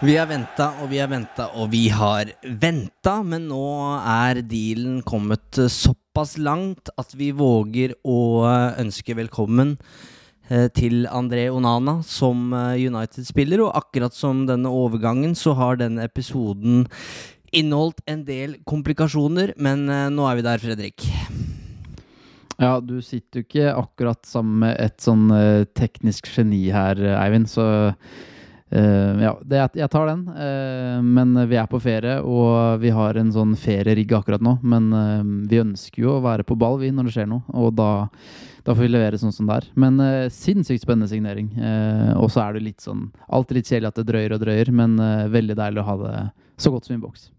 Vi har venta og vi har venta og vi har venta, men nå er dealen kommet såpass langt at vi våger å ønske velkommen eh, til André Onana som eh, United-spiller. Og akkurat som denne overgangen, så har denne episoden inneholdt en del komplikasjoner. Men eh, nå er vi der, Fredrik. Ja, du sitter jo ikke akkurat sammen med et sånn teknisk geni her, Eivind, så Uh, ja, det, jeg tar den. Uh, men vi er på ferie, og vi har en sånn ferierigg akkurat nå. Men uh, vi ønsker jo å være på ball vi når det skjer noe, og da, da får vi levere sånn som det er. Men sinnssykt spennende signering. og så er det litt sånn alltid litt kjedelig at det drøyer og drøyer, men veldig deilig å ha det så godt som i boks.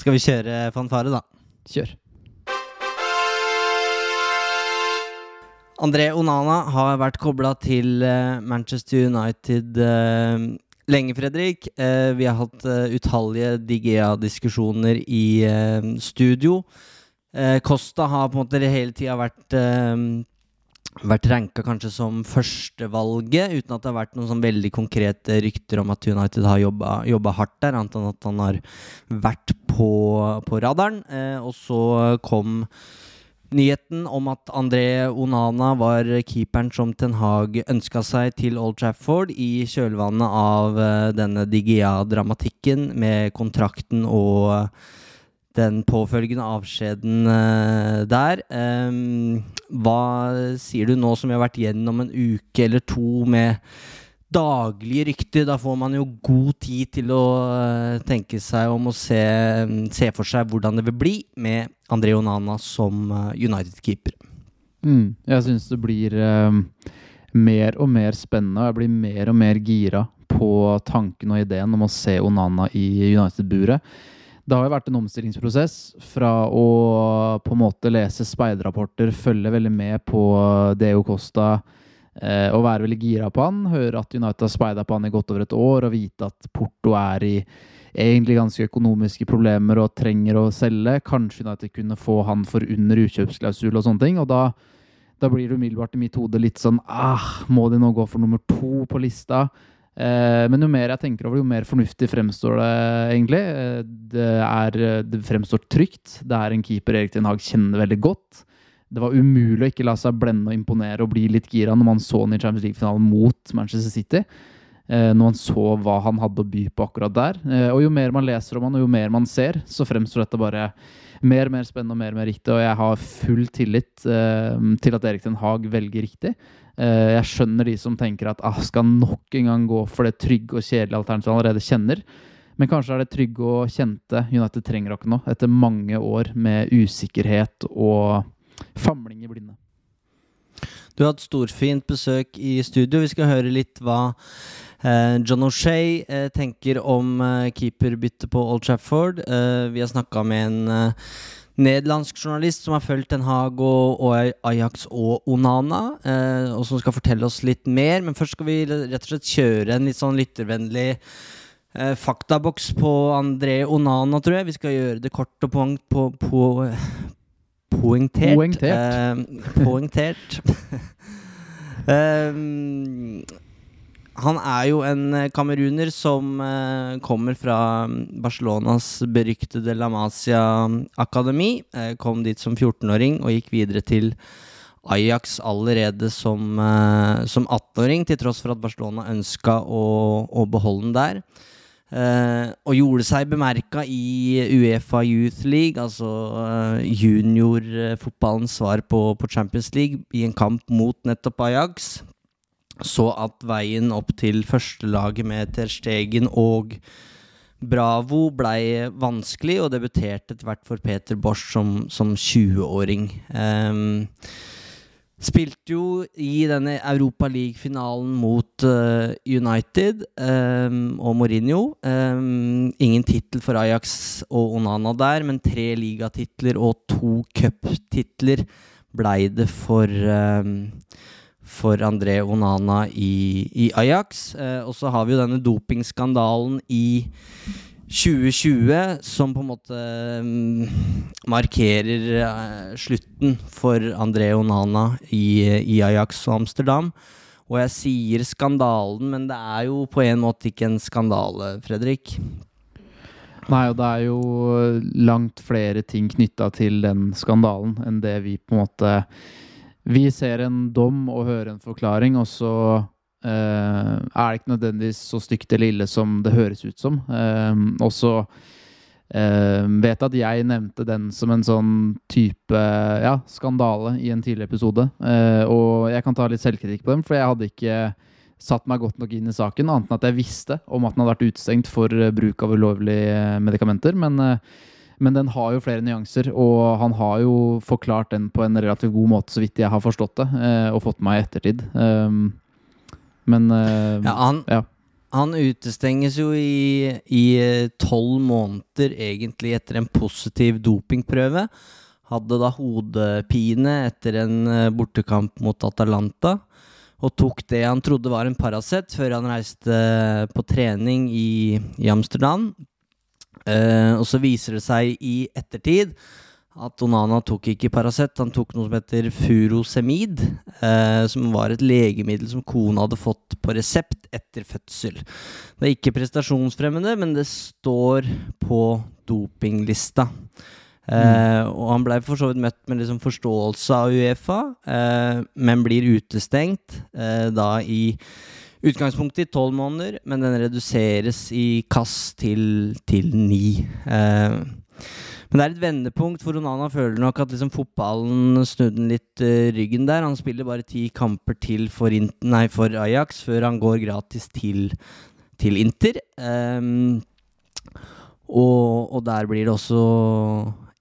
Skal vi kjøre fanfare, da? Kjør. André Onana har vært kobla til Manchester United lenge, Fredrik. Eh, vi har hatt uh, utallige Digea-diskusjoner i uh, studio. Uh, Costa har på en måte hele tida vært uh, vært ranka kanskje som førstevalget, uten at det har vært noen sånn veldig konkrete rykter om at United har jobba hardt der, annet enn at han har vært på, på radaren. og så kom Nyheten om at André Onana var keeperen som Ten Hag ønska seg til Old Trafford i kjølvannet av uh, denne Digia-dramatikken med kontrakten og den påfølgende avskjeden uh, der. Um, hva sier du nå som vi har vært gjennom en uke eller to med daglige rykter. Da får man jo god tid til å uh, tenke seg om å se, um, se, for seg hvordan det vil bli med André Onana som uh, United-keeper. Mm, jeg syns det blir uh, mer og mer spennende, og jeg blir mer og mer gira på tanken og ideen om å se Onana i United-buret. Det har jo vært en omstillingsprosess fra å på en måte lese speiderrapporter, følge veldig med på Deo Costa, eh, og være veldig gira på han. Høre at United har speida på han i godt over et år, og vite at Porto er i egentlig ganske økonomiske problemer og trenger å selge. Kanskje United kunne få han for under utkjøpsklausul og sånne ting. Og da, da blir det umiddelbart i mitt hode litt sånn ah, Må de nå gå for nummer to på lista? Eh, men jo mer jeg tenker over jo mer fornuftig fremstår det egentlig. Eh, det, er, det fremstår trygt. Det er en keeper Erik Tien Hag kjenner veldig godt det var umulig å ikke la seg blende og imponere og bli litt gira når man så han i Champions League-finalen mot Manchester City. Eh, når man så hva han hadde å by på akkurat der. Eh, og jo mer man leser om han, og jo mer man ser, så fremstår dette bare mer og mer spennende og mer og mer riktig. Og jeg har full tillit eh, til at Erik Den Haag velger riktig. Jeg skjønner de som tenker at ah, skal nok en gang gå for det trygge og kjedelige alternativet han allerede kjenner. Men kanskje er det trygge og kjente United trenger akkurat nå, etter mange år med usikkerhet og famling i blinde. Du har hatt storfint besøk i studio. Vi skal høre litt hva eh, John O'Shay eh, tenker om eh, keeperbyttet på Old Trafford. Eh, vi har snakka med en eh, nederlandsk journalist som har fulgt Den Haag og, Ajax og Onana, eh, og som skal fortelle oss litt mer. Men først skal vi rett og slett kjøre en litt sånn lyttervennlig faktaboks på André Onana, tror jeg. Vi skal gjøre det kort og punkt på, på, poengtert. Poengtert. Uh, poengtert. um, han er jo en kameruner som uh, kommer fra Barcelonas beryktede La Masia-akademi. Uh, kom dit som 14-åring og gikk videre til Ajax allerede som, som 18-åring, til tross for at Barcelona ønska å, å beholde den der. Uh, og gjorde seg bemerka i Uefa Youth League, altså uh, juniorfotballens svar på, på, Champions League, i en kamp mot nettopp Ajax. Så at veien opp til førstelaget med Ter Stegen og Bravo blei vanskelig, og debuterte etter hvert for Peter Bosch som, som 20-åring. Um, Spilte jo i denne Europa League-finalen mot uh, United um, og Mourinho. Um, ingen tittel for Ajax og Onana der, men tre ligatitler og to cuptitler blei det for, um, for André Onana i, i Ajax. Uh, og så har vi jo denne dopingskandalen i 2020 som på en måte um, markerer uh, slutten for André Onana i, i, Ajax og Amsterdam. Og jeg sier skandalen, men det er jo på en måte ikke en skandale, Fredrik. Nei, og det er jo langt flere ting knytta til den skandalen enn det vi på en måte Vi ser en dom og hører en forklaring, og så eh, er det ikke nødvendigvis så stygt eller ille som det høres ut som. Eh, og så eh, vet at jeg nevnte den som en sånn type ja, skandale i en tidligere episode. Eh, og jeg kan ta litt selvkritikk på dem, for jeg hadde ikke satt meg godt nok inn i saken, annet enn at jeg visste om at den hadde vært utestengt for eh, bruk av ulovlige eh, medikamenter. Men, eh, men, den har jo flere nyanser, og han har jo forklart den på en relativt god måte, så vidt jeg har forstått det, og fått meg i ettertid. Ehm, men ja, han, ja. han utestenges jo i tolv måneder, egentlig, etter en positiv dopingprøve. Hadde da hodepine etter en bortekamp mot Atalanta og tok det han trodde var en Paracet, før han reiste på trening i, i Amsterdam. Uh, og så viser det seg i ettertid at Onana tok ikke Paracet, han tok noe som heter furosemid, eh, som var et legemiddel som kona hadde fått på resept etter fødsel. Det er ikke prestasjonsfremmende, men det står på dopinglista. Eh, og han blei for så vidt møtt med liksom forståelse av Uefa, eh, men blir utestengt uh, da i utgangspunktet i tolv måneder, men den reduseres i kass til, til ni. Men det er et vendepunkt, for Onana føler nok at liksom fotballen snudde litt ryggen der. Han spiller bare ti kamper til for, nei, for, Ajax før han går gratis til, til Inter. Og, og, der blir det også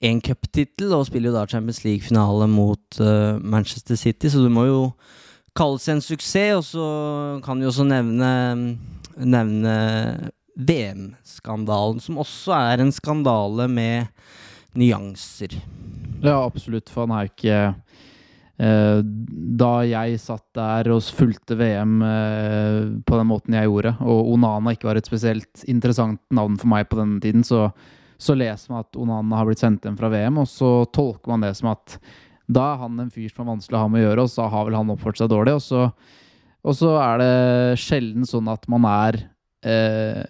én cuptittel og spiller jo da Champions League-finale mot uh, Manchester City, så det må jo kalles en suksess. Og så kan vi også nevne, nevne VM-skandalen, som også er en skandale med nyanser. Ja, absolutt, for han er ikke eh, da jeg satt der og fulgte VM eh, på den måten jeg gjorde, og Onana ikke var et spesielt interessant navn for meg på denne tiden, så så leser man at Onana har blitt sendt hjem fra VM, og så tolker man det som at da er han en fyr som er vanskelig å ha med å gjøre, og så har vel han oppført seg dårlig. Og så, og så er det sjelden sånn at man er eh,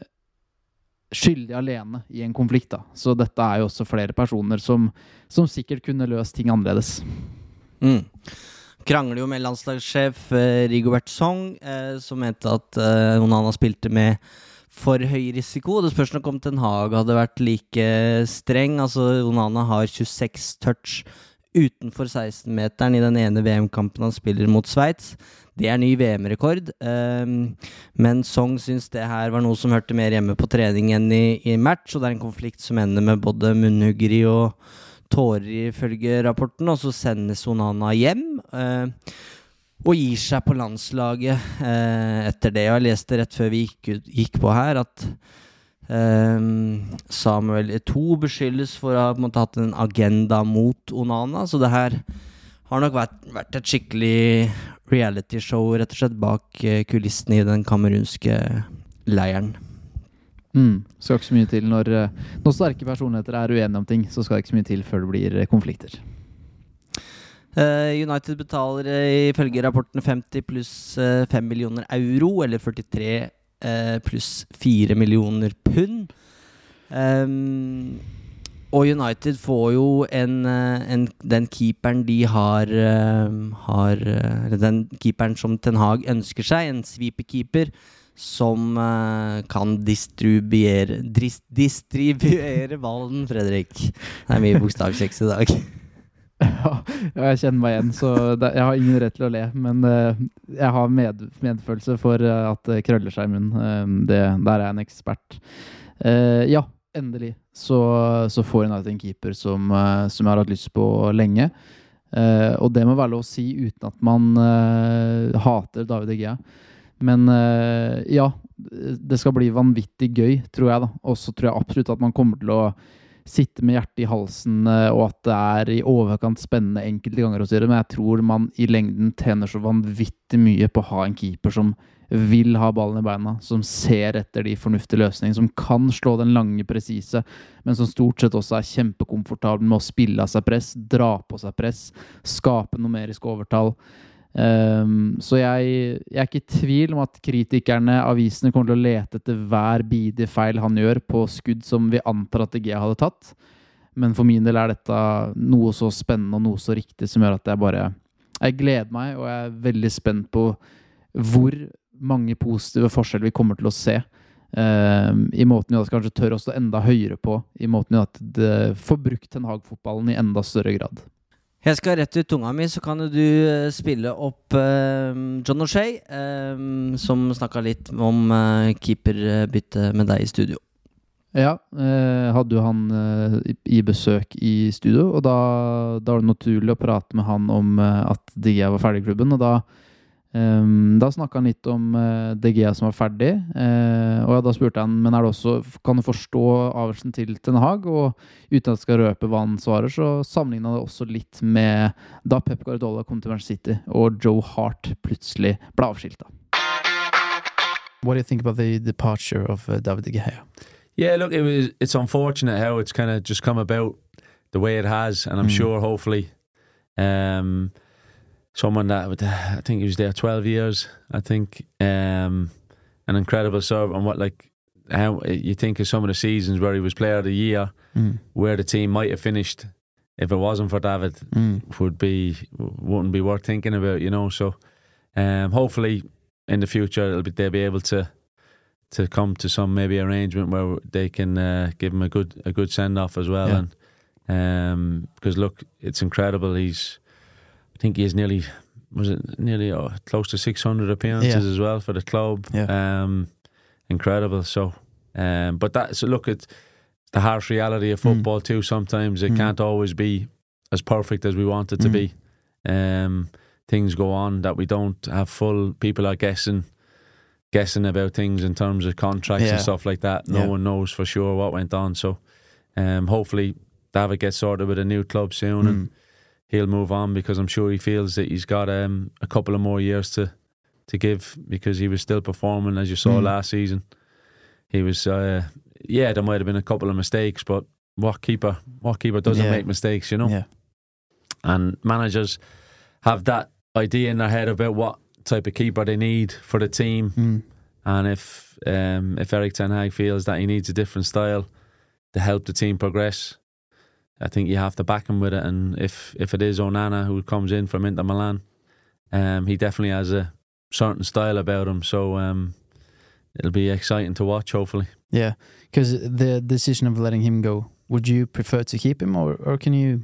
skyldig alene i en konflikt. da. Så dette er jo også flere personer som, som sikkert kunne løst ting annerledes. Mm. Krangler jo med landslagssjef eh, Rigobert Song, eh, som mente at eh, Onana spilte med for høy risiko. Det spørs nok om Ten Hag hadde vært like streng. Altså, Onana har 26 touch utenfor 16-meteren i den ene VM-kampen han spiller mot Sveits. Det er ny VM-rekord. Um, men Song syns det her var noe som hørte mer hjemme på trening enn i, i match, og det er en konflikt som ender med både munnhuggeri og tårer, ifølge rapporten, og så sendes Onana hjem. Uh, og gir seg på landslaget eh, etter det. Og jeg leste rett før vi gikk, gikk på her, at eh, Samuel Eto'o beskyldes for å ha måte, hatt en agenda mot Onana. Så det her har nok vært, vært et skikkelig realityshow rett og slett bak eh, kulissene i den kamerunske leiren. Mm, skal ikke så mye til når, eh, når sterke personligheter er uenige om ting, så skal det ikke så mye til før det blir eh, konflikter. United betaler ifølge rapporten 50 pluss uh, 5 millioner euro, eller 43 pluss 4 millioner pund. Um, og United får jo en, en, den keeperen de har, har Den keeperen som Ten Hag ønsker seg, en sweeperkeeper som kan distribuere Distribuere ballen, Fredrik. Det er mye bokstavkjeks i dag. Ja, jeg kjenner meg igjen, så det, jeg har ingen rett til å le. Men uh, jeg har med, medfølelse for uh, at det krøller seg i munnen. Uh, der er jeg en ekspert. ja, endelig så, så får United en keeper som, som, jeg har hatt lyst på lenge. og det må være lov å si uten at man hater David Egea. Men ja, det skal bli vanvittig gøy, tror jeg. da. Og så tror jeg absolutt at man kommer til å sitte med hjertet i halsen, eh, og at det er i overkant spennende enkelte ganger å styre, men jeg tror man i lengden tjener så vanvittig mye på å ha en keeper som vil ha ballen i beina, som ser etter de fornuftige løsningene, som kan slå den lange, presise, men som stort sett også er kjempekomfortabel med å spille av seg press, dra på seg press, skape numerisk overtall. Um, så jeg, jeg, er ikke i tvil om at kritikerne, avisene, kommer til å lete etter hver bidige feil han gjør på skudd som vi antar at DG hadde tatt. Men for min del er dette noe så spennende og noe så riktig som gjør at jeg bare Jeg gleder meg, og jeg er veldig spent på hvor mange positive forskjeller vi kommer til å se. Um, I måten United kanskje tør å stå enda høyere på. I måten United får brukt Ten Hag-fotballen i enda større grad. Jeg skal rett ut tunga mi, så kan du eh, spille opp uh, John O'Shay, uh, som snakka litt om uh, keeperbytte med deg i studio. Ja, uh, hadde jo han eh, i besøk i studio, og da, da, var det naturlig å prate med han om eh, at Digia var ferdig i klubben. Og da, eh, da snakka han litt om uh, DG som var ferdig, Uh, og da spurte han men er det også, kan du forstå avgjørelsen til Ten Hag. Og uten at jeg skal røpe hva han svarer, så sammenligna det også litt med da Pep Guardiola kom til Manchester City og Joe Hart plutselig ble avskilta. What do you think about the departure of uh, David De Gea? Yeah, look, it was. It's unfortunate how it's kind of just come about the way it has, and I'm mm. sure, hopefully, um, someone that would, I think he was there 12 years. I think um, an incredible serve, and what like how you think of some of the seasons where he was Player of the Year, mm. where the team might have finished if it wasn't for David, mm. would be wouldn't be worth thinking about, you know. So, um, hopefully, in the future, it'll be, they'll be able to to come to some maybe arrangement where they can uh, give him a good a good send off as well. Yeah. And um, because look, it's incredible. He's I think he's nearly was it nearly oh, close to six hundred appearances yeah. as well for the club. Yeah. Um, incredible. So, um, but that's look at the harsh reality of mm. football mm. too. Sometimes it mm. can't always be as perfect as we want it to mm. be. Um, things go on that we don't have full. People are guessing guessing about things in terms of contracts yeah. and stuff like that. No yeah. one knows for sure what went on. So um, hopefully David gets sorted with a new club soon mm. and he'll move on because I'm sure he feels that he's got um, a couple of more years to to give because he was still performing as you saw mm. last season. He was uh, yeah, there might have been a couple of mistakes, but what keeper what keeper doesn't yeah. make mistakes, you know? Yeah. And managers have that idea in their head about what type of keeper they need for the team. Mm. And if um, if Eric Ten Hag feels that he needs a different style to help the team progress, I think you have to back him with it. And if if it is Onana who comes in from Inter Milan, um, he definitely has a certain style about him. So um, it'll be exciting to watch. Hopefully, yeah. Because the decision of letting him go, would you prefer to keep him, or or can you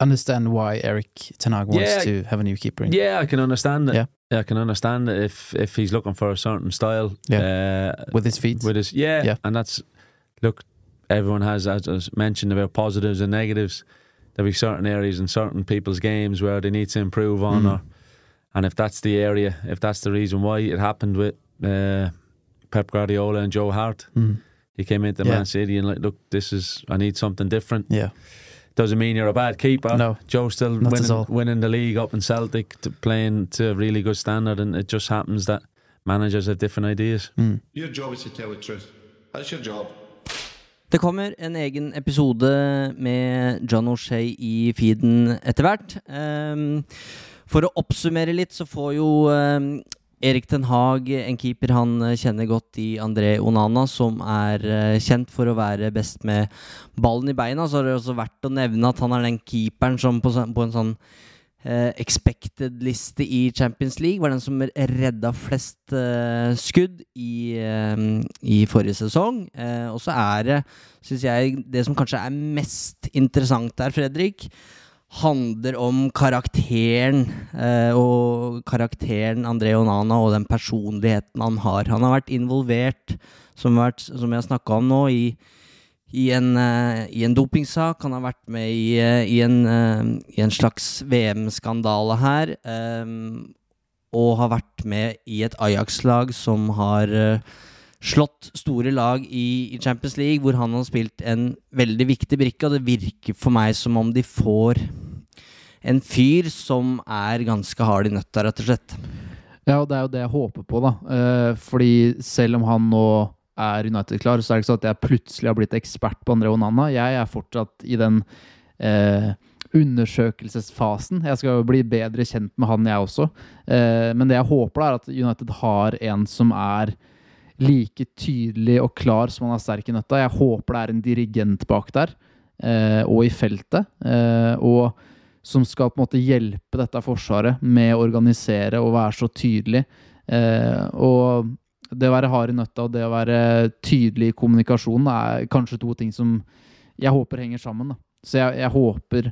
understand why Eric Ten Hag wants yeah, to have a new keeper? In? Yeah, I can understand it. Yeah. Yeah, I can understand it if if he's looking for a certain style. Yeah. Uh, with his feet. With his yeah, yeah. and that's look. Everyone has, as I mentioned, about positives and negatives. There'll be certain areas in certain people's games where they need to improve on, mm. or and if that's the area, if that's the reason why it happened with uh, Pep Guardiola and Joe Hart, mm. he came into yeah. Man City and like, look, this is I need something different. Yeah doesn't mean you're a bad keeper. No, Joe still winning, winning the league up in Celtic, to playing to a really good standard, and it just happens that managers have different ideas. Mm. Your job is to tell the truth. That's your job. Det kommer en egen episode med John O'Shay i feeden etter hvert. Um, for å oppsummere litt, så får jo um, Erik Den Haag, en keeper han eh, kjenner godt i André Onana, som er uh, kjent for å være best med ballen i beina. Så har det også vært å nevne at han er den keeperen som på, en sånn expected-liste i Champions League var den som redda flest uh, skudd i, i, forrige sesong. og så er det, syns jeg, det som kanskje er mest interessant der, Fredrik handler om karakteren eh, og karakteren André Onana og den personligheten han har. Han har vært involvert, som, vært, som jeg har snakka om nå, i, i, en, uh, i, en, dopingsak. Han har vært med i, uh, i, en, uh, i en, slags VM-skandale her. Um, og har vært med i et Ajax-lag som har slått store lag i, Champions League, hvor han har spilt en veldig viktig brikke, og det virker for meg som om de får en fyr som er ganske hard i nøtta, rett og slett. Ja, og det er jo det jeg håper på, da. Eh, fordi selv om han nå er United-klar, så er det ikke sånn at jeg plutselig har blitt ekspert på André Onana. Jeg er fortsatt i den eh, undersøkelsesfasen. Jeg skal jo bli bedre kjent med han, jeg også. Eh, men det jeg håper, er at United har en som er like tydelig og klar som han er sterk i nøtta. Jeg håper det er en dirigent bak der, eh, og i feltet. Eh, og som skal på en måte hjelpe dette forsvaret med å organisere og være så tydelig. Eh, og det å være hard i nøtta og det å være tydelig i kommunikasjonen er kanskje to ting som jeg håper henger sammen. Da. Så jeg, jeg, håper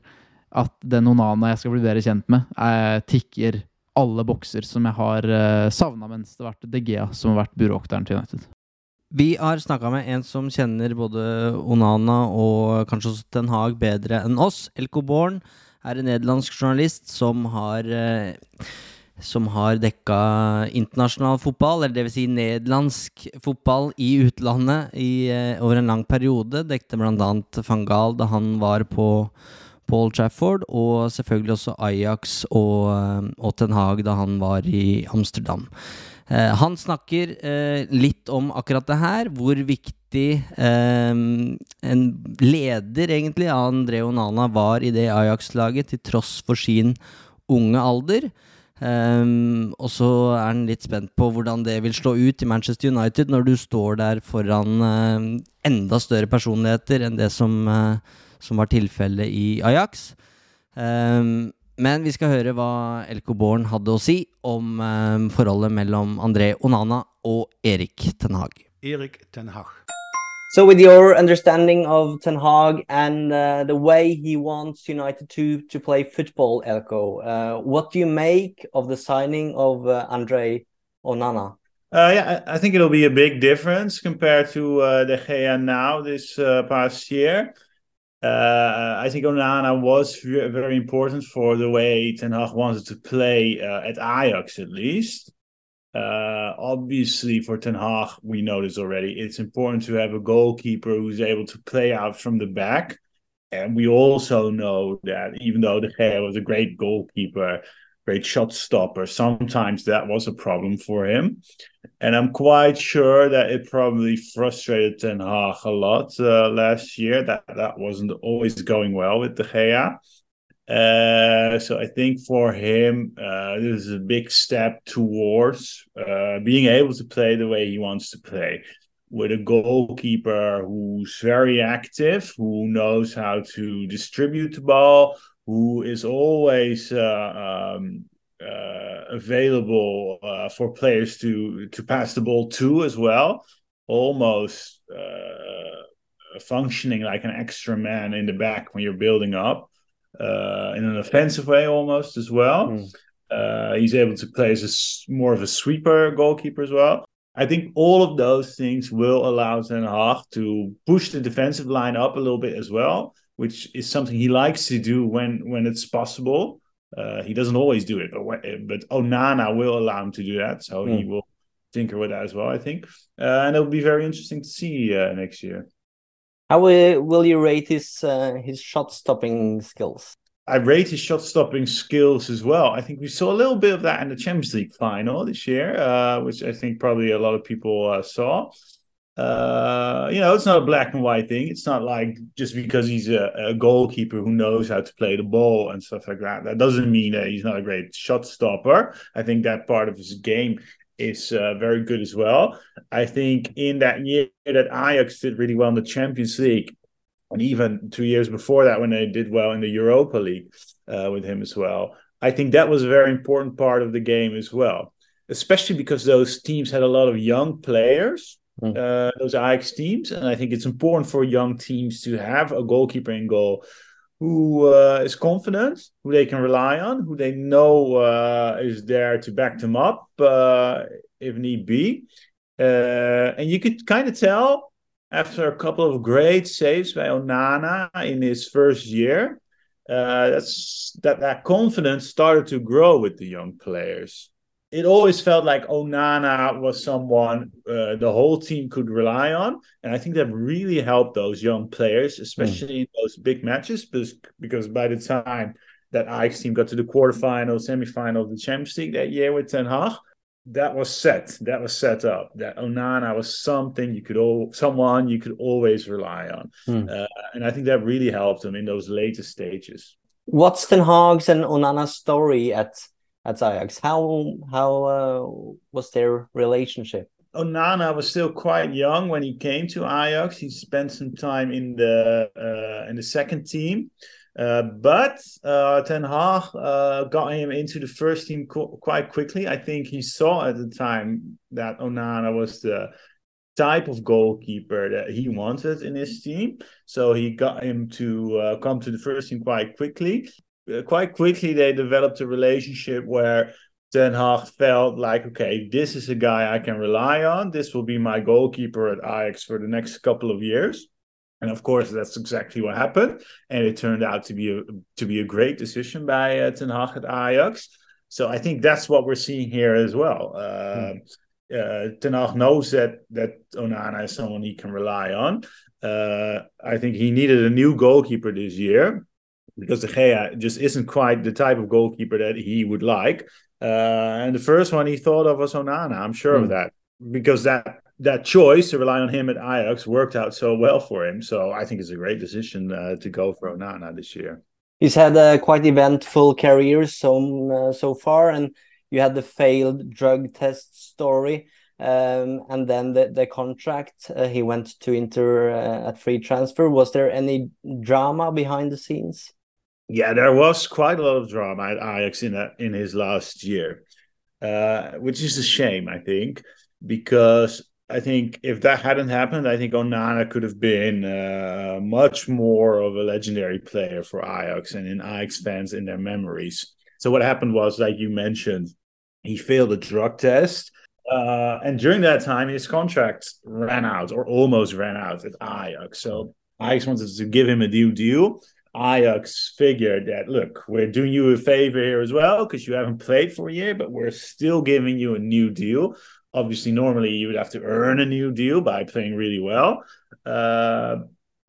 at den Onana jeg skal bli bedre kjent med, er, tikker alle bokser som jeg har uh, savna mens det har vært DGA som har vært buråkteren til United. Vi har snakka med en som kjenner både Onana og kanskje også Ten Hag bedre enn oss. Elko Born er en nederlandsk journalist som har uh, som har dekka internasjonal fotball, eller dvs. Si nederlandsk fotball i utlandet i, uh, over en lang periode. Dekte bl.a. van Gaal da han var på Paul Trafford, og selvfølgelig også Ajax og, eh, og Ten Hag da han var i Amsterdam. Eh, han snakker eh, litt om akkurat det her, hvor viktig eh, en leder egentlig av André Onana var i det Ajax-laget, til tross for sin unge alder. Um, og så er han litt spent på hvordan det vil slå ut i Manchester United når du står der foran uh, enda større personligheter enn det som uh, som var tilfellet i Ajax. Um, men vi skal høre hva Elko Born hadde å si om um, forholdet mellom André Onana og Erik Ten Hag. Erik Ten Hag. So, with your understanding of Ten Hag and uh, the way he wants United to to play football, Elko, uh, what do you make of the signing of uh, Andre Onana? Uh, yeah, I, think it'll be a big difference compared to uh, De Gea now this uh, past year. Uh, I think Onana was very important for the way Ten Hag wanted to play at Ajax, at least. Uh, obviously, for Ten Hag, we know this already. It's important to have a goalkeeper who's able to play out from the back. And we also know that even though De Gea was a great goalkeeper, great shot stopper. Sometimes that was a problem for him. And I'm quite sure that it probably frustrated Ten Hag a lot uh, last year that that wasn't always going well with De Gea. Uh, so I think for him, uh, this is a big step towards uh, being able to play the way he wants to play with a goalkeeper who's very active, who knows how to distribute the ball, who is always uh, um, uh, available for players to to pass the ball to as well, almost functioning like an extra man in the back when you're building up uh, in an offensive way almost as well. Mm. he's able to play as a, more of a sweeper goalkeeper as well. I think all of those things will allow Ten Hag to push the defensive line up a little bit as well which is something he likes to do when when it's possible. Uh, he doesn't always do it, but when, but Onana will allow him to do that, so mm. he hmm. will tinker with that as well. I think, uh, and it'll be very interesting to see uh, next year. How will, you rate his uh, his shot stopping skills? I rate his shot stopping skills as well. I think we saw a little bit of that in the Champions League final this year, uh, which I think probably a lot of people uh, saw uh, you know, it's not a black and white thing. It's not like just because he's a, a, goalkeeper who knows how to play the ball and stuff like that. That doesn't mean that he's not a great shot stopper. I think that part of his game is uh, very good as well. I think in that year that Ajax did really well in the Champions League, and even two years before that when they did well in the Europa League uh, with him as well, I think that was a very important part of the game as well, especially because those teams had a lot of young players mm. uh, those Ajax teams. And I think it's important for young teams to have a goalkeeper in goal who uh, is confident, who they can rely on, who they know uh, is there to back them up uh, if need be. Uh, and you could kind of tell after a couple of great saves by Onana in his first year, uh, that's that that confidence started to grow with the young players it always felt like Onana was someone uh, the whole team could rely on, and I think that really helped those young players, especially mm. in those big matches, because because by the time that Ajax team got to the quarterfinal, semifinal of the Champions League that year with Ten Hag, that was set. That was set up. That Onana was something you could all, someone you could always rely on, mm. uh, and I think that really helped them in those later stages. What's Ten Hag's and Onana's story at at Ajax? How how uh, was their relationship? Onana was still quite young when he came to Ajax. He spent some time in the uh, in the second team, uh, but uh, Ten Hag uh, got him into the first team qu quite quickly. I think he saw at the time that Onana was the type of goalkeeper that he wanted in his team. So he got him to uh, come to the first team quite quickly. Quite quickly, they developed a relationship where Ten Hag felt like, okay, this is a guy I can rely on. This will be my goalkeeper at Ajax for the next couple of years. And of course, that's exactly what happened, and it turned out to be a to be a great decision by uh, Ten Hag at Ajax. So I think that's what we're seeing here as well. Uh, hmm. uh, Ten Hag knows that that Onana is someone he can rely on. Uh, I think he needed a new goalkeeper this year because De Gea just isn't quite the type of goalkeeper that he would like. Uh, and the first one he thought of was Onana. I'm sure mm. of hmm. that because that that choice to rely on him at Ajax worked out so well for him. So I think it's a great decision uh, to go for Onana this year. He's had a quite eventful career so uh, so far, and you had the failed drug test story, um, and then the the contract. Uh, he went to Inter uh, at free transfer. Was there any drama behind the scenes? Yeah, there was quite a lot of drama at Ajax in a, in his last year, uh, which is a shame, I think, because I think if that hadn't happened, I think Onana could have been uh, much more of a legendary player for Ajax and in Ajax fans in their memories. So what happened was, like you mentioned, he failed a drug test. Uh, and during that time, his contract ran out or almost ran out at Ajax. So Ajax wanted to give him a new deal. Ajax figured that look, we're doing you a favor here as well because you haven't played for a year, but we're still giving you a new deal. Obviously, normally you would have to earn a new deal by playing really well. Uh,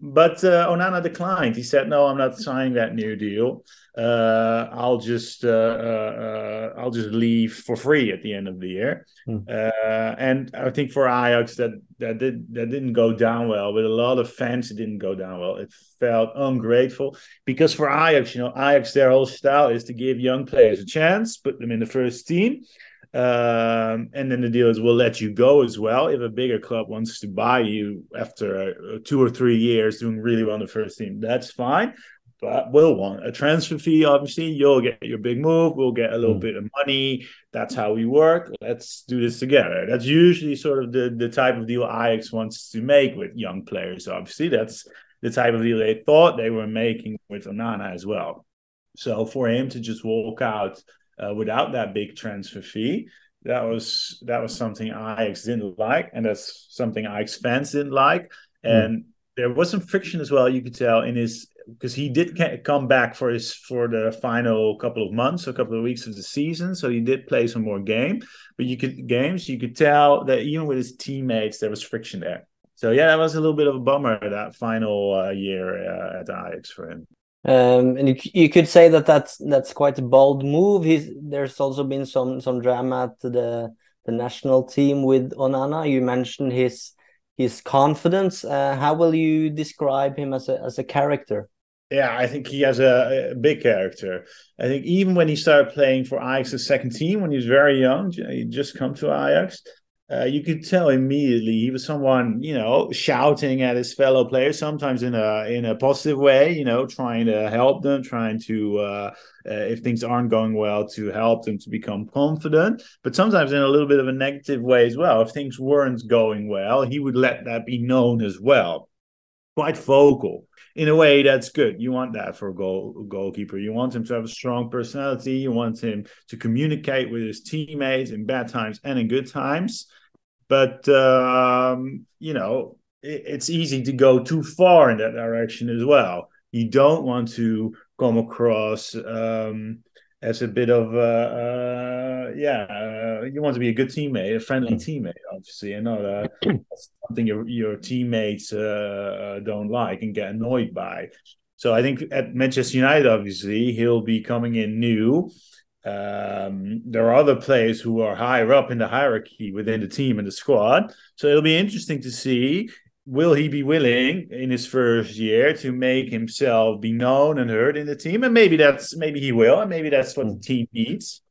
but uh, Onana declined. He said, "No, I'm not signing that new deal. Uh, I'll just uh, uh, I'll just leave for free at the end of the year." Mm. and I think for Ajax that that did that didn't go down well. With a lot of fans, it didn't go down well. It felt ungrateful because for Ajax, you know, Ajax their whole style is to give young players a chance, put them in the first team, um, and then the deal is we'll let you go as well if a bigger club wants to buy you after uh, two or three years doing really well in the first team. That's fine, but we'll want a transfer fee. Obviously, you'll get your big move. We'll get a little mm. bit of money. That's how we work. Let's do this together. That's usually sort of the the type of deal Ajax wants to make with young players. Obviously, that's the type of deal they thought they were making with Onana as well. So for him to just walk out uh, without that big transfer fee. That was that was something Ajax didn't like, and that's something Ajax fans didn't like. Hmm. And mm. there was some friction as well. You could tell in his because he did come back for his for the final couple of months, a couple of weeks of the season. So he did play some more game, but you could games. You could tell that even with his teammates, there was friction there. So yeah, that was a little bit of a bummer that final uh, year uh, at Ajax for him. Um, and you, you could say that that's that's quite a bold move. He's, there's also been some some drama at the the national team with Onana. You mentioned his his confidence. Uh, how will you describe him as a as a character? Yeah, I think he has a, a, big character. I think even when he started playing for Ajax's second team when he was very young, he just come to Ajax uh, you could tell immediately he was someone you know shouting at his fellow players sometimes in a in a positive way you know trying to help them trying to uh, uh, if things aren't going well to help them to become confident. But sometimes in a little bit of a negative way as well. If things weren't going well he would let that be known as well. Quite vocal in a way that's good. You want that for a goal goalkeeper. You want him to have a strong personality. You want him to communicate with his teammates in bad times and in good times but um, you know, it, it's easy to go too far in that direction as well. You don't want to come across um, as a bit of uh, uh, yeah. Uh, you want to be a good teammate, a friendly mm. teammate, obviously, and not uh, something your your teammates uh, uh, don't like and get annoyed by. So I think at Manchester United, obviously, he'll be coming in new um, there are other players who are higher up in the hierarchy within the team and the squad. So it'll be interesting to see will he be willing in his first year to make himself be known and heard in the team? And maybe that's maybe he will, and maybe that's what the team needs.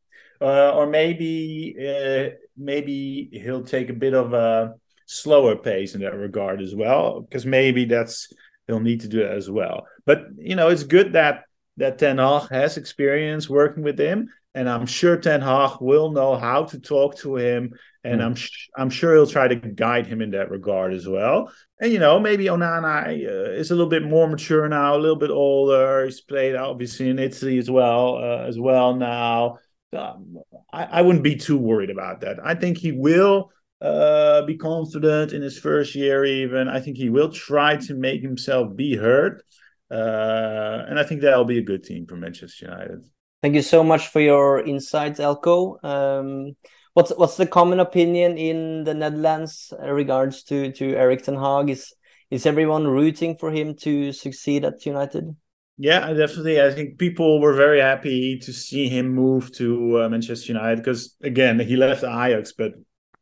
Uh, or maybe uh, maybe he'll take a bit of a slower pace in that regard as well, because maybe that's he'll need to do that as well. But you know, it's good that that Ten Hag has experience working with him, and I'm sure Ten Hag will know how to talk to him, and mm. I'm I'm sure he'll try to guide him in that regard as well. And you know, maybe Onana uh, is a little bit more mature now, a little bit older. He's played obviously in Italy as well uh, as well now. Um, I, I wouldn't be too worried about that. I think he will uh, be confident in his first year. Even I think he will try to make himself be heard. Uh, and I think that'll be a good team for Manchester United. Thank you so much for your insights, Elko. Um, what's what's the common opinion in the Netherlands regards to to Erik ten Hag? Is is everyone rooting for him to succeed at United? Yeah, definitely. I think people were very happy to see him move to uh, Manchester United because again he left Ajax, but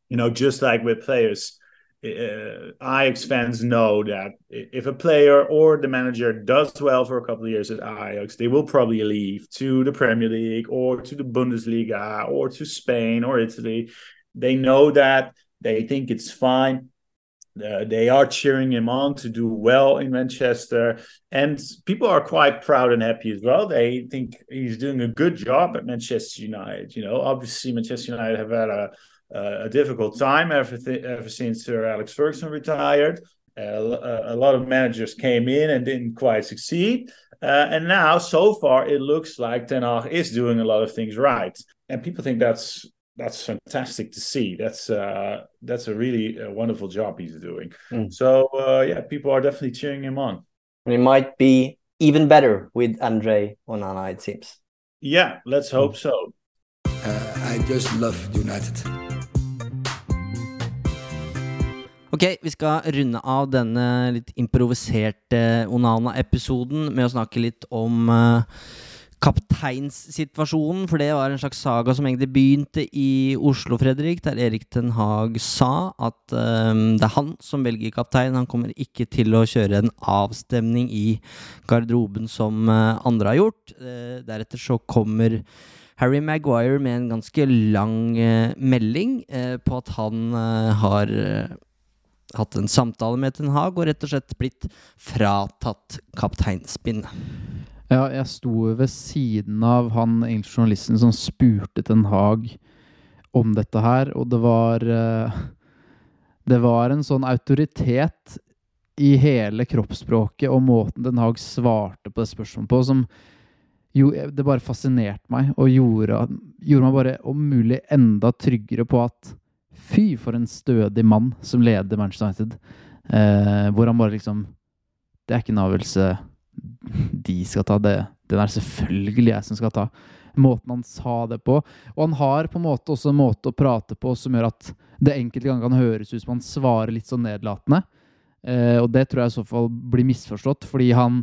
you know just like with players uh, Ajax fans know that if a player or the manager does well for a couple of years at Ajax, they will probably leave to the Premier League or to the Bundesliga or to Spain or Italy. They know that they think it's fine. Uh, they are cheering him on to do well in Manchester, and people are quite proud and happy as well. They think he's doing a good job at Manchester United. You know, obviously Manchester United have had a uh, a difficult time ever, th- ever since Sir Alex Ferguson retired. Uh, a lot of managers came in and didn't quite succeed. Uh, and now, so far, it looks like Ten Hag is doing a lot of things right, and people think that's that's fantastic to see. That's uh, that's a really uh, wonderful job he's doing. Mm. So uh, yeah, people are definitely cheering him on. And it might be even better with Andre Onana. It seems. Yeah, let's hope mm. so. Uh, I just love United. Ok, vi skal runde av denne litt improviserte Onana-episoden med å snakke litt om uh, kapteinssituasjonen, for det var en slags saga som egentlig begynte i Oslo, Fredrik, der Erik Den Haag sa at um, det er han som velger kaptein. Han kommer ikke til å kjøre en avstemning i garderoben som uh, andre har gjort. Uh, deretter så kommer Harry Maguire med en ganske lang melding på at han har hatt en samtale med Ten Hag og rett og slett blitt fratatt kapteinspinnet. Ja, jeg sto ved siden av han engelske journalisten som spurte Ten Hag om dette her, og det var uh, Det var en sånn autoritet i hele kroppsspråket og måten Den Hag svarte på det spørsmålet på, som jo, det bare fascinerte meg og gjorde, gjorde meg bare om mulig enda tryggere på at Fy, for en stødig mann som leder Manchester United. Eh, hvor han bare liksom Det er ikke en avgjørelse de skal ta, det, den er selvfølgelig jeg som skal ta. Måten han sa det på. Og han har på en måte også en måte å prate på som gjør at det enkelte ganger kan høres ut som han svarer litt sånn nedlatende. Eh, og det tror jeg i så fall blir misforstått, fordi han,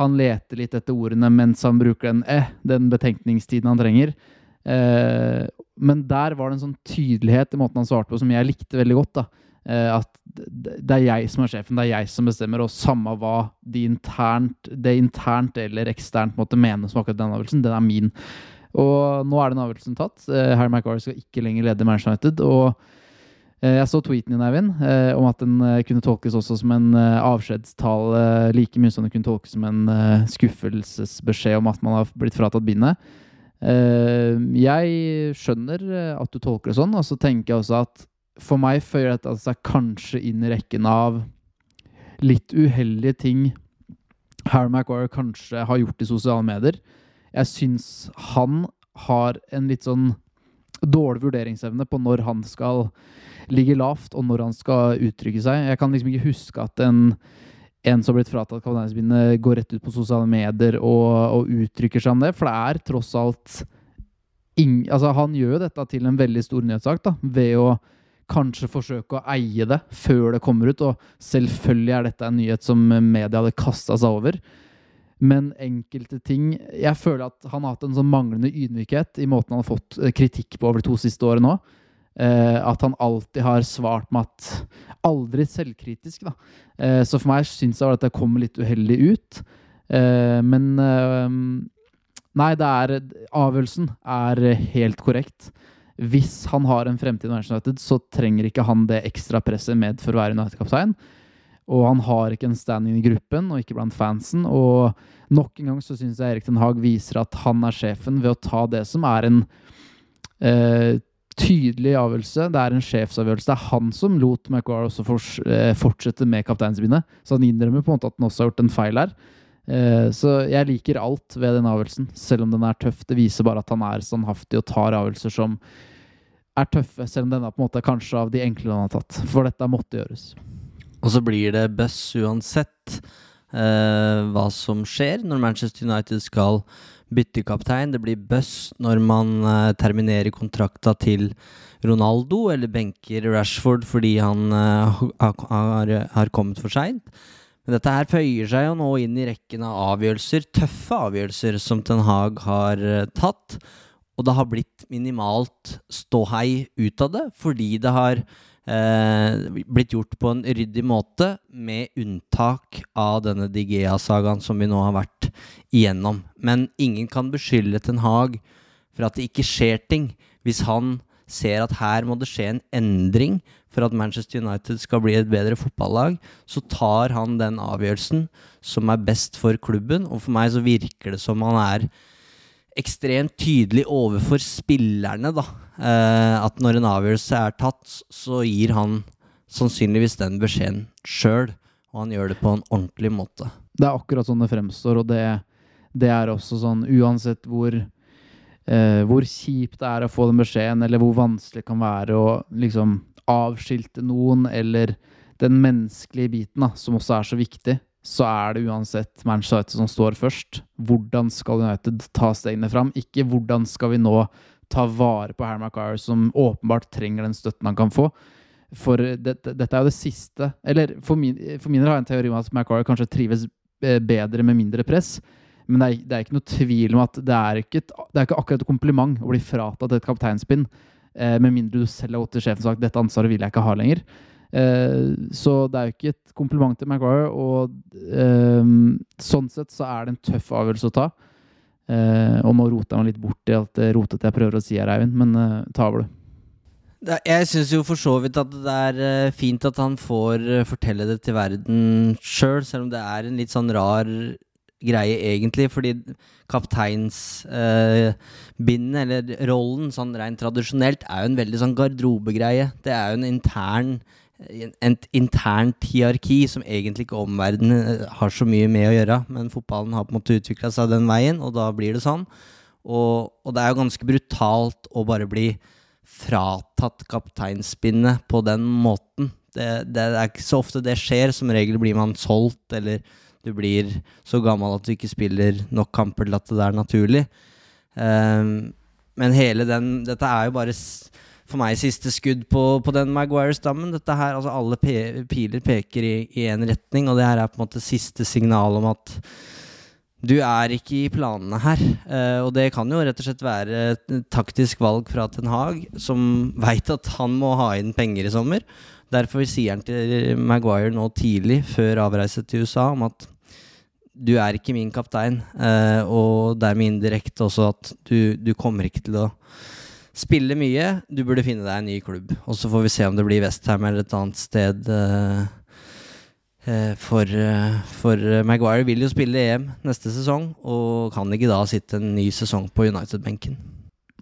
han leter litt etter ordene mens han bruker den eh, den betenkningstiden han trenger. Eh, men der var det en sånn tydelighet i måten han svarte på som jeg likte veldig godt. da. Eh, at det er jeg som er sjefen, det er jeg som bestemmer, og samme hva de internt, det internt eller eksternt måtte mene som akkurat den avgjørelsen, den er min. Og nå er den avgjørelsen tatt. Eh, Harry McGuire skal ikke lenger lede Manchester United. og jeg så tweeten din, Eivind, om at den kunne tolkes også som en avskjedstale like mye som den kunne tolkes som en skuffelsesbeskjed om at man har blitt fratatt bindet. Eh, jeg skjønner eh, at du tolker det sånn, og så tenker jeg også at for meg føyer dette seg kanskje inn i rekken av litt uheldige ting Harry Maguire kanskje har gjort i sosiale medier. Jeg syns han har en litt sånn dårlig vurderingsevne på når han skal ligge lavt, og når han skal uttrykke seg. Jeg kan liksom ikke huske at en en som har blitt fratatt kapteinsbindet, går rett ut på sosiale medier og, og, uttrykker seg om det. For det er tross alt ing, altså Han gjør jo dette til en veldig stor nyhetssak da, ved å kanskje forsøke å eie det før det kommer ut. Og selvfølgelig er dette en nyhet som media hadde kasta seg over. Men enkelte ting Jeg føler at han har hatt en sånn manglende ydmykhet i måten han har fått kritikk på over de to siste årene nå. Eh, at han alltid har svart med at Aldri selvkritisk, da. Eh, så for meg syns jeg at det kommer litt uheldig ut. Eh, men Nei, det er Avgjørelsen er helt korrekt. Hvis han har en fremtid i Manchester United, så trenger ikke han det ekstra presset med for å være United-kaptein. Og han har ikke en standing i gruppen, og ikke blant fansen. Og nok en gang så syns jeg Erik Den Haag viser at han er sjefen ved å ta det som er en eh, tydelig avgjørelse. Det er en sjefsavgjørelse. Det er han som lot McGuire også eh, fortsette med kapteinsbindet. Så han innrømmer på en måte at han også har gjort en feil her. Eh, så jeg liker alt ved den avgjørelsen, selv om den er tøff. Det viser bare at han er standhaftig og tar avgjørelser som er tøffe, selv om denne er på en måte kanskje av de enkle han har tatt. For dette måtte gjøres. Og så blir det buzz uansett eh, hva som skjer når Manchester United skal bytte kaptein. Det blir buss når man uh, terminerer kontrakta til Ronaldo, eller benker Rashford fordi han uh, har, har, kommet for seint. Men dette her føyer seg jo nå inn i rekken av avgjørelser, tøffe avgjørelser, som Ten Hag har eh, tatt. Og det har blitt minimalt ståhei ut av det, fordi det har blitt gjort på en ryddig måte, med unntak av denne Digea-sagaen som vi nå har vært igjennom. Men ingen kan beskylde Ten Hag for at det ikke skjer ting, hvis han ser at her må det skje en endring for at Manchester United skal bli et bedre fotballag, så tar han den avgjørelsen som er best for klubben. Og for meg så virker det som han er ekstremt tydelig overfor spillerne, da. Eh, at når en avgjørelse er tatt, så gir han sannsynligvis den beskjeden sjøl. Og han gjør det på en ordentlig måte. Det er akkurat sånn det fremstår, og det, det er også sånn uansett hvor eh, hvor kjipt det er å få den beskjeden, eller hvor vanskelig det kan være å liksom avskilte noen, eller den menneskelige biten, da, som også er så viktig, så er det uansett Manchester United som står først. Hvordan skal United ta stegene fram? Ikke hvordan skal vi nå ta vare på Harry Maguire, som åpenbart trenger den støtten han kan få. For dette, dette er jo det siste Eller for min, for min del har jeg en teori om at Maguire kanskje trives eh, bedre med mindre press. Men det er, det er ikke noe tvil om at det er ikke, et, det er ikke akkurat et kompliment å bli fratatt et kapteinspinn, eh, med mindre du selv har gått til sjefen og sagt 'dette ansvaret vil jeg ikke ha lenger'. Eh, så det er jo ikke et kompliment til Maguire, og eh, sånn sett så er det en tøff avgjørelse å ta. Eh, og nå roter jeg meg litt bort i alt det rotete jeg prøver å si her, Eivind, men ta over, du. Jeg syns jo for så vidt at det er fint at han får fortelle det til verden sjøl, selv, selv om det er en litt sånn rar greie, egentlig. Fordi kapteinsbindet, eh, eller rollen, sånn rent tradisjonelt, er jo en veldig sånn garderobegreie. Det er jo en intern et internt hierarki som egentlig ikke omverdenen eh, har så mye med å gjøre. Men fotballen har på en måte utvikla seg den veien, og da blir det sånn. Og, og, det er jo ganske brutalt å bare bli fratatt kapteinspinnet på den måten. Det, det, er ikke så ofte det skjer. Som regel blir man solgt, eller du blir så gammel at du ikke spiller nok kamper til at det er naturlig. Um, men hele den Dette er jo bare for meg siste skudd på, på den Maguire-stammen. Dette her, altså Alle pe piler peker i én retning, og det her er på en måte siste signal om at du er ikke i planene her. Uh, og det kan jo rett og slett være et taktisk valg fra Ten Hag, som veit at han må ha inn penger i sommer. Derfor sier han til Maguire nå tidlig, før avreise til USA, om at du er ikke min kaptein, uh, og dermed indirekte også at du, du kommer ikke til å Spiller mye. Du burde finne deg en ny klubb. Og så får vi se om det blir Westham eller et annet sted. Uh, uh, for, uh, for Maguire vil jo spille EM neste sesong, og kan ikke da sitte en ny sesong på United-benken.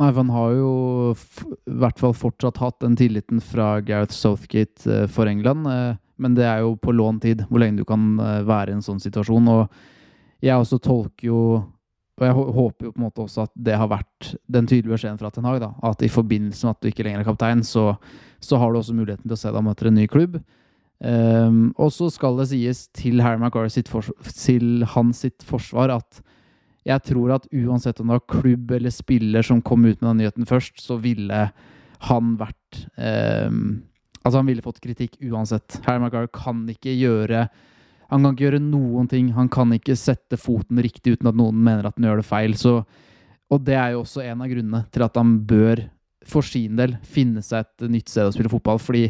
Nei, for han har jo i hvert fall fortsatt hatt den tilliten fra Gareth Southgate for England. Men det er jo på låntid, hvor lenge du kan være i en sånn situasjon. Og jeg også tolker jo og jeg håper jo på en måte også at det har vært den tydelige beskjeden fra Ten Hag. da, At i forbindelse med at du ikke lenger er kaptein, så, så har du også muligheten til å se deg etter en ny klubb. Um, og så skal det sies til Harry Maguire sitt til sitt forsvar at jeg tror at uansett om det var klubb eller spiller som kom ut med den nyheten først, så ville han vært um, Altså, han ville fått kritikk uansett. Harry Maguire kan ikke gjøre han kan ikke gjøre noen ting. Han kan ikke sette foten riktig uten at noen mener at han gjør det feil. Så, og det er jo også en av grunnene til at han bør for sin del finne seg et nytt sted å spille fotball. Fordi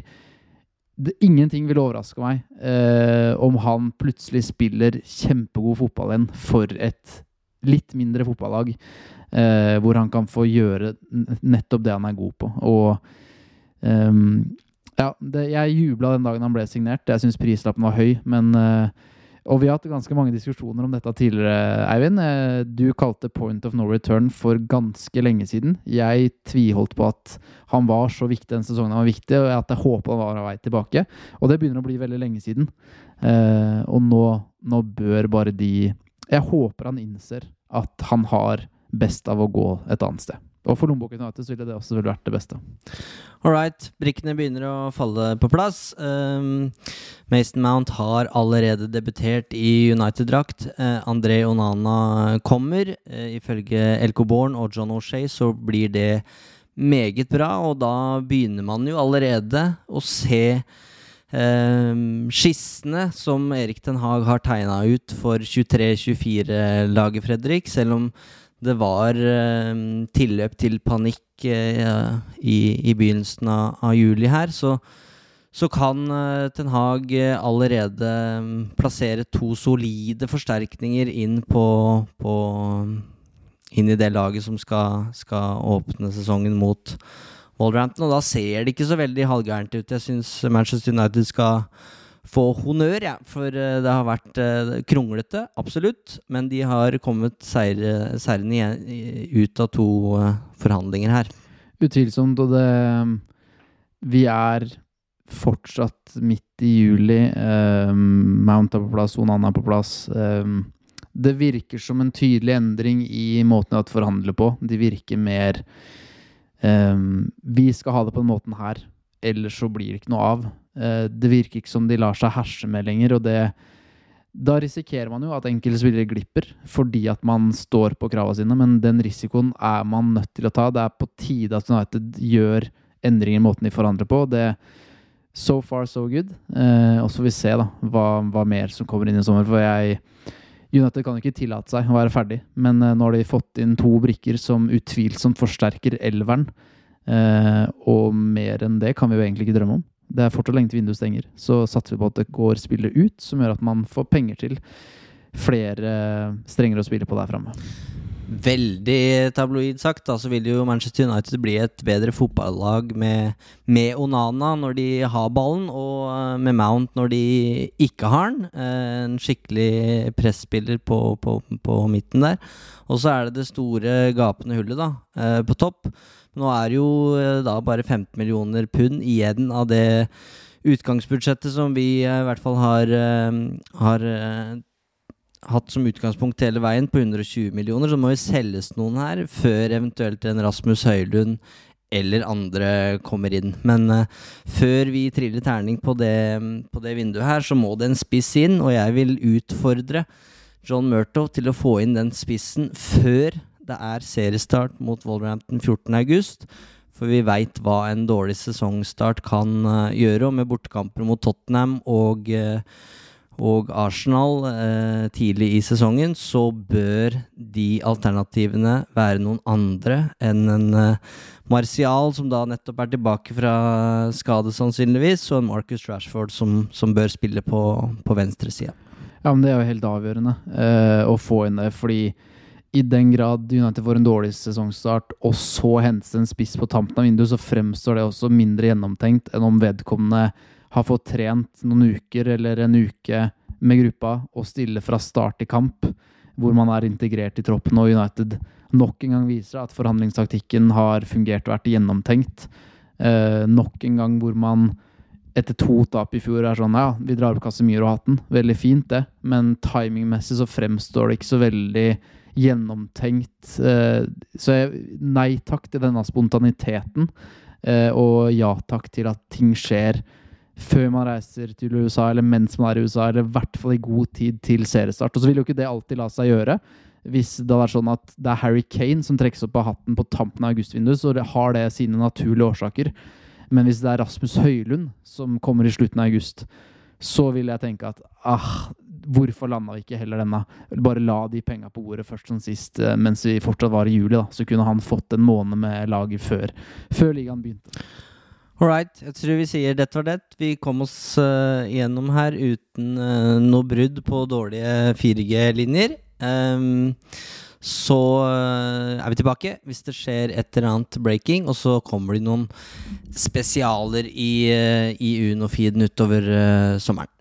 det, ingenting vil overraske meg eh, om han plutselig spiller kjempegod fotball igjen for et litt mindre fotballag. Eh, hvor han kan få gjøre nettopp det han er god på. Og um, ja, det, jeg jubla den dagen han ble signert. Jeg syns prislappen var høy, men uh, og vi har hatt ganske mange diskusjoner om dette tidligere, Eivind. Eh, du kalte point of no return for ganske lenge siden. Jeg tviholdt på at han var så viktig den sesongen han var viktig, og at jeg håpa han var av vei tilbake. Og det begynner å bli veldig lenge siden. Eh, og nå, nå bør bare de Jeg håper han innser at han har best av å gå et annet sted. Og for Lommeboken United så ville det også vært det beste. All right. Brikkene begynner å falle på plass. Um, Mason Mount har allerede debutert i United-drakt. Uh, André Onana kommer. Uh, ifølge Elko Born og John O'Shay så blir det meget bra, og da begynner man jo allerede å se Um, skissene som Erik Den Haag har tegna ut for 23-24-laget, Fredrik. Selv om det var uh, tilløp til panikk uh, i, i, begynnelsen av, av, juli her, så, så kan uh, Ten Hag allerede um, plassere to solide forsterkninger inn på, på inn i det laget som skal, skal åpne sesongen mot Wolverhampton. Og da ser det ikke så veldig halvgærent ut. Jeg syns Manchester United skal få honnør, ja, for uh, det har vært uh, kronglete, absolutt. Men de har kommet seirende ut av to uh, forhandlinger her. Utvilsomt, og det Vi er fortsatt midt i juli. Mount er på plass, Onan er på plass. det virker som en tydelig endring i måten de forhandler på. De virker mer Vi skal ha det på den måten her, ellers så blir det ikke noe av. Eh, det virker ikke som de lar seg herse med lenger, og det da risikerer man jo at enkelte spillere glipper fordi at man står på kravene sine, men den risikoen er man nødt til å ta. Det er på tide at United gjør endringer i måten de forandrer på. Det So far, so good. Eh, og så får vi se da, hva, hva, mer som kommer inn i sommer. For jeg United kan ikke tillate seg å være ferdig, men eh, nå har de fått inn to brikker som utvilsomt forsterker elveren. Eh, og mer enn det kan vi jo egentlig ikke drømme om det er fortsatt lenge til vinduet stenger, så satser vi på at det går spillet ut, som gjør at man får penger til flere strenger å spille på der framme. Veldig tabloid sagt, da, så vil jo Manchester United bli et bedre fotballag med, med, Onana når de har ballen, og eh, med Mount når de ikke har den. Eh, en skikkelig presspiller på, på, på midten der. Og så er det det store gapende hullet da, eh, på topp. Nå er jo eh, da bare 15 millioner pund igjen av det utgangsbudsjettet som vi eh, i hvert fall har, eh, har hatt som utgangspunkt hele veien, på 120 millioner. Så må jo selges noen her før eventuelt en Rasmus Høylund eller andre kommer inn. Men uh, før vi triller terning på det, på det, vinduet her, så må det en spiss inn, og jeg vil utfordre John Murtow til å få inn den spissen før det er seriestart mot Wolverhampton 14.8. For vi veit hva en dårlig sesongstart kan uh, gjøre. Og med bortekamper mot Tottenham og, uh, og Arsenal uh, tidlig i sesongen, så bør de alternativene være noen andre enn en Martial, som da nettopp er tilbake fra skade, sannsynligvis, og en Marcus Rashford, som, som bør spille på, på venstresida. Ja, men det er jo helt avgjørende å få inn det, fordi i den grad United får en dårlig sesongstart, og så hentes en spiss på tampen av vinduet, så fremstår det også mindre gjennomtenkt enn om vedkommende har fått trent noen uker eller en uke med gruppa og stiller fra start i kamp, hvor man er integrert i troppen, og United nok en gang viser at forhandlingstaktikken har fungert og vært gjennomtenkt. Eh, nok en gang hvor man etter to tap i fjor er sånn Ja, vi drar opp Casemiro-hatten. Veldig fint, det, men timingmessig så fremstår det ikke så veldig gjennomtenkt. Eh, så jeg, nei takk til denne spontaniteten, eh, og ja takk til at ting skjer før man reiser til USA, eller mens man er i USA, eller i hvert fall i god tid til seriestart. Og så vil jo ikke det alltid la seg gjøre. Hvis det er sånn at det er Harry Kane som trekkes opp av hatten på tampen av augustvinduet, så har det sine naturlige årsaker. Men hvis det er Rasmus Høylund som kommer i slutten av august, så vil jeg tenke at ah, hvorfor landa vi ikke heller denne? Bare la de penga på bordet først som sist, eh, mens vi fortsatt var i juli. da Så kunne han fått en måned med laget før, før ligaen begynte. All right. Jeg tror vi sier dette var det. Vi kom oss uh, gjennom her uten uh, noe brudd på dårlige 4G-linjer. Um, så uh, er vi tilbake hvis det skjer et eller annet breaking, og så kommer det noen spesialer i, uh, i Uno-feeden utover sommeren.